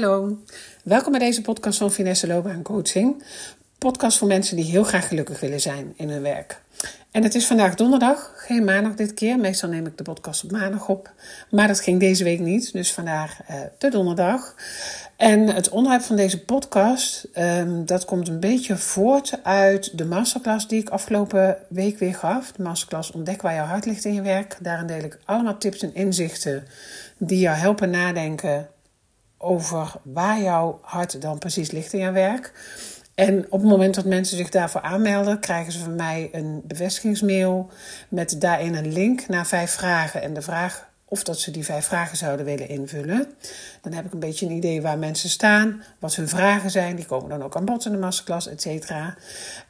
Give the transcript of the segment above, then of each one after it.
Hallo, welkom bij deze podcast van Finesse Loopbaan Coaching. Podcast voor mensen die heel graag gelukkig willen zijn in hun werk. En het is vandaag donderdag, geen maandag dit keer. Meestal neem ik de podcast op maandag op. Maar dat ging deze week niet, dus vandaag uh, de donderdag. En het onderwerp van deze podcast, um, dat komt een beetje voort uit de masterclass die ik afgelopen week weer gaf. De masterclass Ontdek waar jouw hart ligt in je werk. Daarin deel ik allemaal tips en inzichten die jou helpen nadenken over waar jouw hart dan precies ligt in je werk. En op het moment dat mensen zich daarvoor aanmelden, krijgen ze van mij een bevestigingsmail met daarin een link naar vijf vragen. En de vraag of dat ze die vijf vragen zouden willen invullen. Dan heb ik een beetje een idee waar mensen staan, wat hun vragen zijn. Die komen dan ook aan bod in de masterclass, et cetera.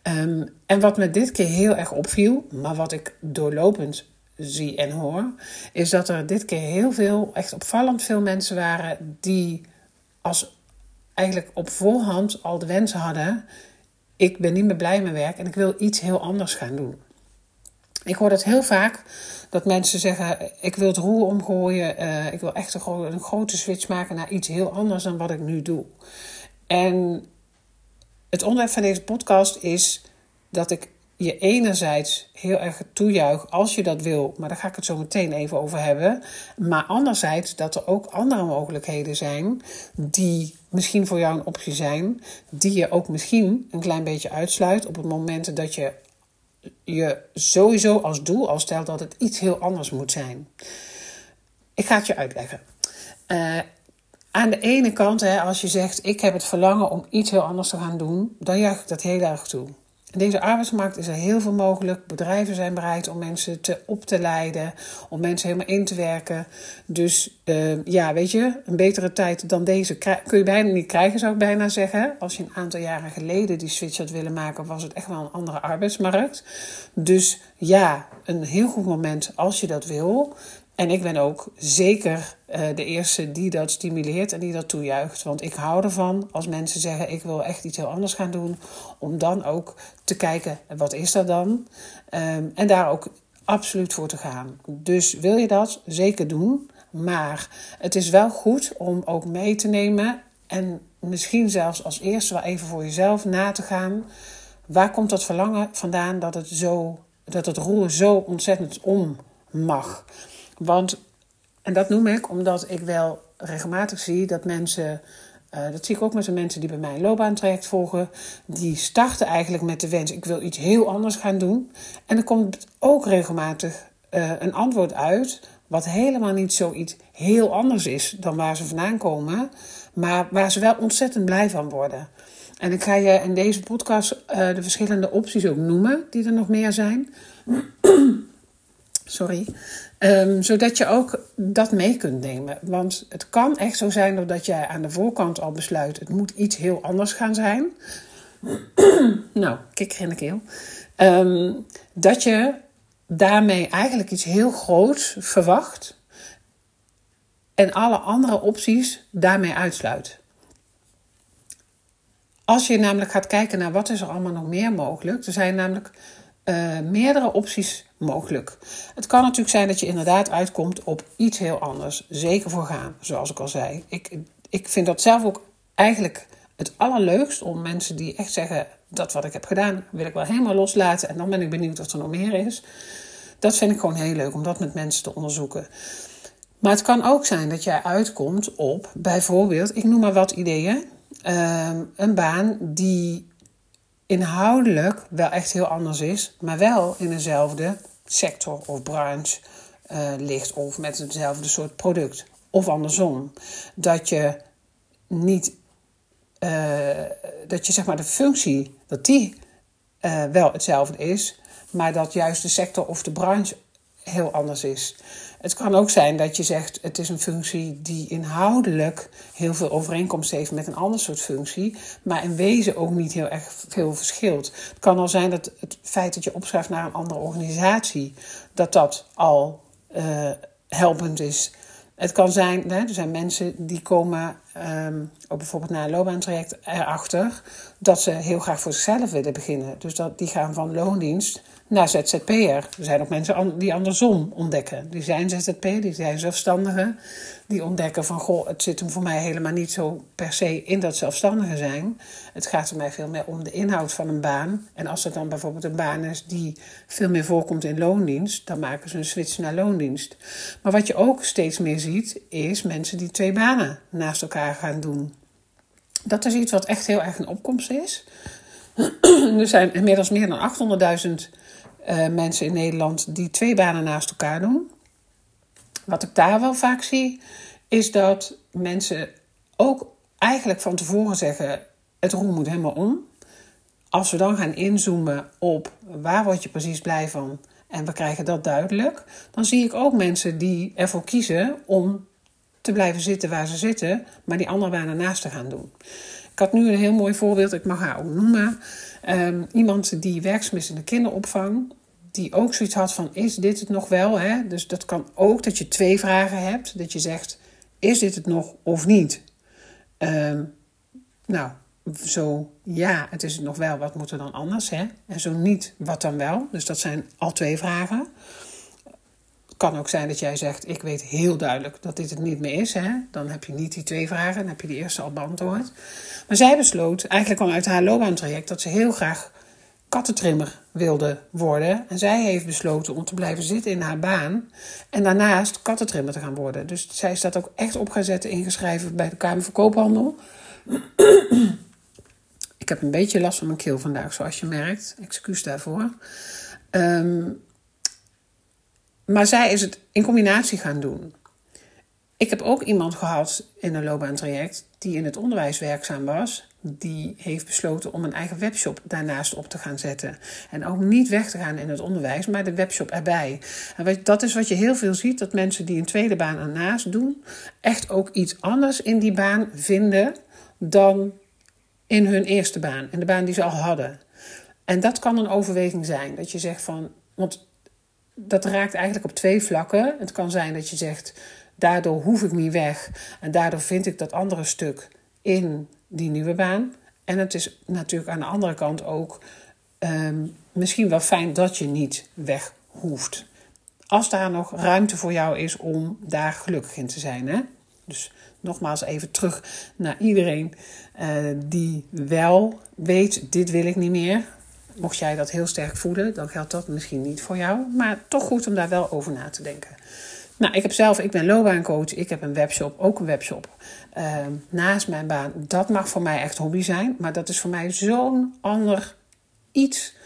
Um, en wat me dit keer heel erg opviel, maar wat ik doorlopend zie en hoor, is dat er dit keer heel veel, echt opvallend veel mensen waren die als eigenlijk op voorhand al de wens hadden: ik ben niet meer blij met werk en ik wil iets heel anders gaan doen. Ik hoor dat heel vaak dat mensen zeggen: ik wil het roer omgooien, uh, ik wil echt een, een grote switch maken naar iets heel anders dan wat ik nu doe. En het onderwerp van deze podcast is dat ik je enerzijds heel erg toejuich als je dat wil, maar daar ga ik het zo meteen even over hebben. Maar anderzijds dat er ook andere mogelijkheden zijn die misschien voor jou een optie zijn, die je ook misschien een klein beetje uitsluit op het moment dat je je sowieso als doel al stelt dat het iets heel anders moet zijn. Ik ga het je uitleggen. Uh, aan de ene kant, hè, als je zegt: Ik heb het verlangen om iets heel anders te gaan doen, dan juich ik dat heel erg toe. Deze arbeidsmarkt is er heel veel mogelijk. Bedrijven zijn bereid om mensen te, op te leiden, om mensen helemaal in te werken. Dus uh, ja, weet je, een betere tijd dan deze kun je bijna niet krijgen, zou ik bijna zeggen. Als je een aantal jaren geleden die switch had willen maken, was het echt wel een andere arbeidsmarkt. Dus ja, een heel goed moment als je dat wil. En ik ben ook zeker uh, de eerste die dat stimuleert en die dat toejuicht. Want ik hou ervan als mensen zeggen: Ik wil echt iets heel anders gaan doen. Om dan ook te kijken: wat is dat dan? Um, en daar ook absoluut voor te gaan. Dus wil je dat zeker doen. Maar het is wel goed om ook mee te nemen. En misschien zelfs als eerste wel even voor jezelf na te gaan. Waar komt dat verlangen vandaan dat het, zo, dat het roer zo ontzettend om mag? Want, en dat noem ik omdat ik wel regelmatig zie dat mensen, uh, dat zie ik ook met de mensen die bij mij een loopbaantraject volgen, die starten eigenlijk met de wens: ik wil iets heel anders gaan doen. En er komt ook regelmatig uh, een antwoord uit, wat helemaal niet zoiets heel anders is dan waar ze vandaan komen, maar waar ze wel ontzettend blij van worden. En ik ga je in deze podcast uh, de verschillende opties ook noemen, die er nog meer zijn. Sorry. Um, zodat je ook dat mee kunt nemen. Want het kan echt zo zijn dat jij aan de voorkant al besluit: het moet iets heel anders gaan zijn. nou, kikker in de keel. Um, dat je daarmee eigenlijk iets heel groots verwacht. En alle andere opties daarmee uitsluit. Als je namelijk gaat kijken naar wat is er allemaal nog meer mogelijk. Er zijn namelijk uh, meerdere opties mogelijk. Het kan natuurlijk zijn dat je inderdaad uitkomt op iets heel anders. Zeker voor gaan, zoals ik al zei. Ik, ik vind dat zelf ook eigenlijk het allerleukst om mensen die echt zeggen: dat wat ik heb gedaan, wil ik wel helemaal loslaten. En dan ben ik benieuwd wat er nog meer is. Dat vind ik gewoon heel leuk om dat met mensen te onderzoeken. Maar het kan ook zijn dat jij uitkomt op bijvoorbeeld, ik noem maar wat ideeën. Uh, een baan die inhoudelijk wel echt heel anders is, maar wel in dezelfde sector of branche uh, ligt of met hetzelfde soort product. Of andersom. Dat je niet, uh, dat je zeg maar de functie, dat die uh, wel hetzelfde is, maar dat juist de sector of de branche heel anders is. Het kan ook zijn dat je zegt: het is een functie die inhoudelijk heel veel overeenkomst heeft met een ander soort functie, maar in wezen ook niet heel erg veel verschilt. Het kan al zijn dat het feit dat je opschrijft naar een andere organisatie, dat dat al uh, helpend is. Het kan zijn, er zijn mensen die komen ehm, ook bijvoorbeeld na een loopbaantraject erachter dat ze heel graag voor zichzelf willen beginnen. Dus dat, die gaan van loondienst naar ZZP'er. Er zijn ook mensen die andersom ontdekken. Die zijn ZZP'er, die zijn zelfstandigen. Die ontdekken van, goh, het zit hem voor mij helemaal niet zo per se in dat zelfstandige zijn. Het gaat er mij veel meer om de inhoud van een baan. En als er dan bijvoorbeeld een baan is die veel meer voorkomt in loondienst, dan maken ze een switch naar loondienst. Maar wat je ook steeds meer ziet, is mensen die twee banen naast elkaar gaan doen. Dat is iets wat echt heel erg een opkomst is. er zijn inmiddels meer dan 800.000 uh, mensen in Nederland die twee banen naast elkaar doen. Wat ik daar wel vaak zie, is dat mensen ook eigenlijk van tevoren zeggen: het roer moet helemaal om. Als we dan gaan inzoomen op waar word je precies blij van en we krijgen dat duidelijk, dan zie ik ook mensen die ervoor kiezen om te blijven zitten waar ze zitten, maar die andere banen naast te gaan doen. Ik had nu een heel mooi voorbeeld, ik mag haar ook noemen. Um, iemand die werkzaam in de kinderopvang die ook zoiets had van: is dit het nog wel? Hè? Dus dat kan ook dat je twee vragen hebt. Dat je zegt: is dit het nog of niet? Ehm, nou, zo ja, het is het nog wel, wat moet er dan anders? Hè? En zo niet, wat dan wel? Dus dat zijn al twee vragen. Kan ook zijn dat jij zegt: Ik weet heel duidelijk dat dit het niet meer is. Hè? Dan heb je niet die twee vragen, dan heb je die eerste al beantwoord. Maar zij besloot, eigenlijk kwam uit haar loopbaantraject, dat ze heel graag kattentrimmer wilde worden. En zij heeft besloten om te blijven zitten in haar baan. En daarnaast kattentrimmer te gaan worden. Dus zij staat ook echt op gaan zetten, ingeschreven bij de Kamer van Koophandel. Ik heb een beetje last van mijn keel vandaag, zoals je merkt. Excuus daarvoor. Ehm, maar zij is het in combinatie gaan doen. Ik heb ook iemand gehad in een loopbaantraject die in het onderwijs werkzaam was die heeft besloten om een eigen webshop daarnaast op te gaan zetten. En ook niet weg te gaan in het onderwijs, maar de webshop erbij. En dat is wat je heel veel ziet, dat mensen die een tweede baan ernaast doen, echt ook iets anders in die baan vinden dan in hun eerste baan, in de baan die ze al hadden. En dat kan een overweging zijn, dat je zegt van, want dat raakt eigenlijk op twee vlakken. Het kan zijn dat je zegt, daardoor hoef ik niet weg en daardoor vind ik dat andere stuk in die nieuwe baan. En het is natuurlijk aan de andere kant ook ehm, misschien wel fijn dat je niet weg hoeft. Als daar nog ruimte voor jou is om daar gelukkig in te zijn. Hè? Dus nogmaals even terug naar iedereen uh, die wel weet, dit wil ik niet meer. Mocht jij dat heel sterk voelen, dan geldt dat misschien niet voor jou. Maar toch goed om daar wel over na te denken. Nou, ik heb zelf, ik ben loopbaancoach, ik heb een webshop, ook een webshop. Ehm, naast mijn baan, dat mag voor mij echt hobby zijn. Maar dat is voor mij zo'n ander iets.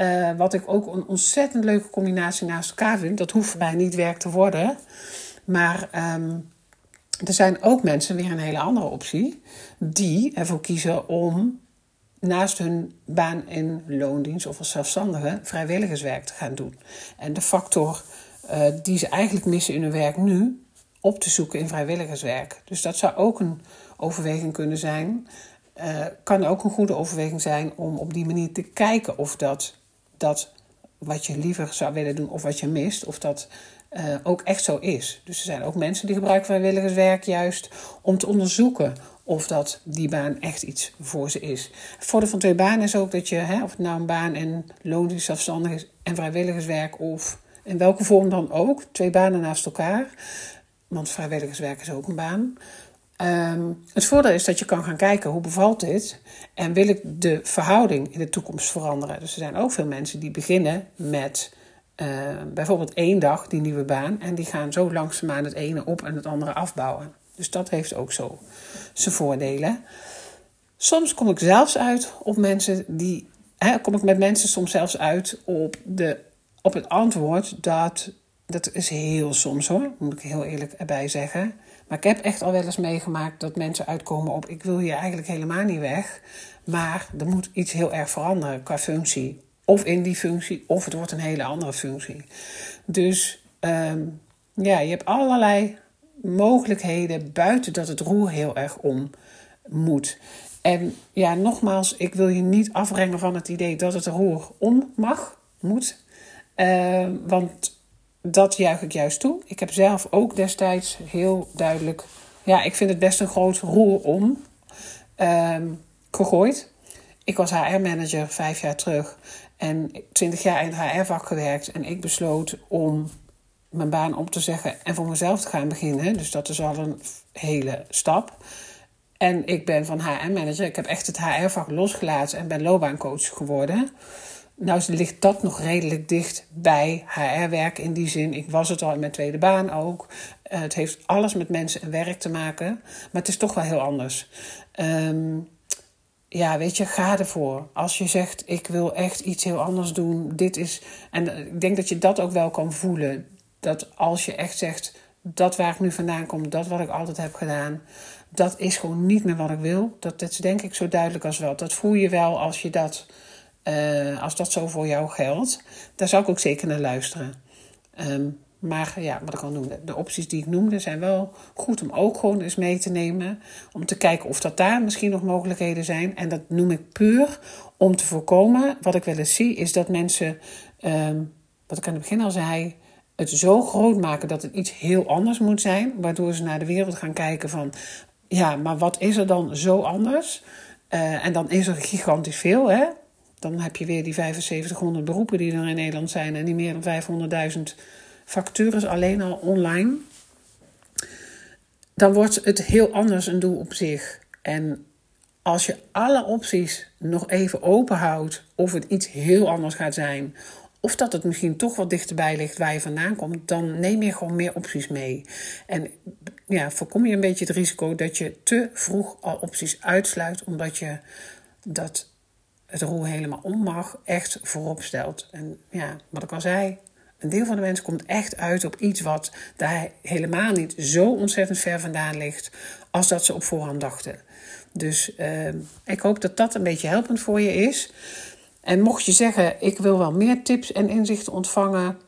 Uh, wat ik ook een ontzettend leuke combinatie naast elkaar vind. Dat hoeft voor mij niet werk te worden. Maar um, er zijn ook mensen, weer een hele andere optie, die ervoor kiezen om naast hun baan in loondienst of als zelfstandige vrijwilligerswerk te gaan doen. En de factor uh, die ze eigenlijk missen in hun werk nu, op te zoeken in vrijwilligerswerk. Dus dat zou ook een overweging kunnen zijn. Uh, kan ook een goede overweging zijn om op die manier te kijken of dat, dat wat je liever zou willen doen of wat je mist, of dat uh, ook echt zo is. Dus er zijn ook mensen die gebruiken vrijwilligerswerk juist om te onderzoeken of dat die baan echt iets voor ze is. Het voordeel van twee banen is ook dat je, hè, of het nou een baan en loondienst zelfstandig is en vrijwilligerswerk of in welke vorm dan ook, twee banen naast elkaar. Want vrijwilligerswerk is ook een baan. Um, het voordeel is dat je kan gaan kijken hoe bevalt dit en wil ik de verhouding in de toekomst veranderen. Dus er zijn ook veel mensen die beginnen met uh, bijvoorbeeld één dag die nieuwe baan en die gaan zo langzaamaan het ene op en het andere afbouwen. Dus dat heeft ook zo zijn voordelen. Soms kom ik zelfs uit op mensen die. Hè, kom ik met mensen soms zelfs uit op de op het antwoord dat. Dat is heel soms hoor, moet ik heel eerlijk erbij zeggen. Maar ik heb echt al wel eens meegemaakt dat mensen uitkomen op: ik wil hier eigenlijk helemaal niet weg. Maar er moet iets heel erg veranderen qua functie. Of in die functie, of het wordt een hele andere functie. Dus um, ja, je hebt allerlei mogelijkheden buiten dat het roer heel erg om moet. En ja, nogmaals, ik wil je niet afbrengen van het idee dat het roer om mag, moet. Uh, want dat juich ik juist toe. Ik heb zelf ook destijds heel duidelijk ja, ik vind het best een groot roer om ehm, gegooid. Ik was HR-manager vijf jaar terug en twintig jaar in het HR-vak gewerkt. En ik besloot om mijn baan op te zeggen en voor mezelf te gaan beginnen. Dus dat is al een hele stap. En ik ben van HR-manager. Ik heb echt het HR-vak losgelaten en ben loopbaancoach geworden. Nou ligt dat nog redelijk dicht bij HR-werk in die zin. Ik was het al in mijn tweede baan ook. Uh, het heeft alles met mensen en werk te maken. Maar het is toch wel heel anders. Um, ja, weet je, ga ervoor. Als je zegt, ik wil echt iets heel anders doen. Dit is. En ik denk dat je dat ook wel kan voelen. Dat als je echt zegt, dat waar ik nu vandaan kom, dat wat ik altijd heb gedaan, dat is gewoon niet meer wat ik wil. Dat, dat is denk ik zo duidelijk als wel. Dat voel je wel als je dat, uh, als dat zo voor jou geldt. Daar zou ik ook zeker naar luisteren. Um, maar ja, wat ik al noemde, de opties die ik noemde zijn wel goed om ook gewoon eens mee te nemen. Om te kijken of dat daar misschien nog mogelijkheden zijn. En dat noem ik puur om te voorkomen. Wat ik wel eens zie is dat mensen, um, wat ik aan het begin al zei, het zo groot maken dat het iets heel anders moet zijn. Waardoor ze naar de wereld gaan kijken van, ja, maar wat is er dan zo anders? Uh, en dan is er gigantisch veel, hè? Dan heb je weer die 7500 beroepen die er in Nederland zijn en die meer dan 500.000 factures alleen al online, dan wordt het heel anders een doel op zich. En als je alle opties nog even open houdt, of het iets heel anders gaat zijn, of dat het misschien toch wat dichterbij ligt waar je vandaan komt, dan neem je gewoon meer opties mee. En ja, voorkom je een beetje het risico dat je te vroeg al opties uitsluit, omdat je dat het roer helemaal om mag, echt voorop stelt. En ja, wat ik al zei, een deel van de mensen komt echt uit op iets wat daar helemaal niet zo ontzettend ver vandaan ligt als dat ze op voorhand dachten. Dus uh, ik hoop dat dat een beetje helpend voor je is. En mocht je zeggen, ik wil wel meer tips en inzichten ontvangen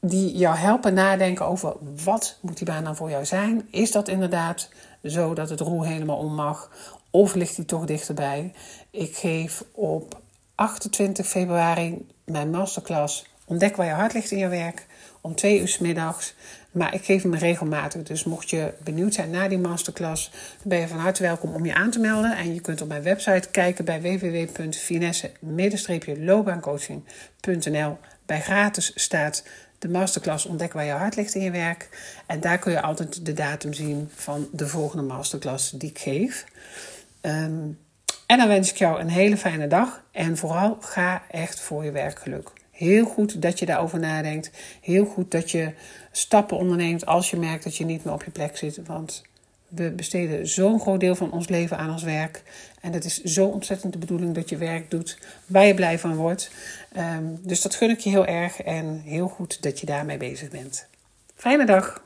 die jou helpen nadenken over wat moet die baan dan voor jou zijn. Is dat inderdaad zo dat het roer helemaal om mag? Of ligt die toch dichterbij? Ik geef op 28 februari mijn masterclass Ontdek waar je hart ligt in je werk om twee uur s middags. Maar ik geef hem regelmatig. Dus mocht je benieuwd zijn naar die masterclass, dan ben je van harte welkom om je aan te melden. En je kunt op mijn website kijken bij www.finesse-loopbaancoaching.nl. Bij gratis staat de masterclass Ontdek waar je hart ligt in je werk. En daar kun je altijd de datum zien van de volgende masterclass die ik geef. Ehm, en dan wens ik jou een hele fijne dag. En vooral ga echt voor je werkgeluk. Heel goed dat je daarover nadenkt. Heel goed dat je stappen onderneemt als je merkt dat je niet meer op je plek zit. Want we besteden zo'n groot deel van ons leven aan ons werk. En het is zo ontzettend de bedoeling dat je werk doet waar je blij van wordt. Um, dus dat gun ik je heel erg en heel goed dat je daarmee bezig bent. Fijne dag!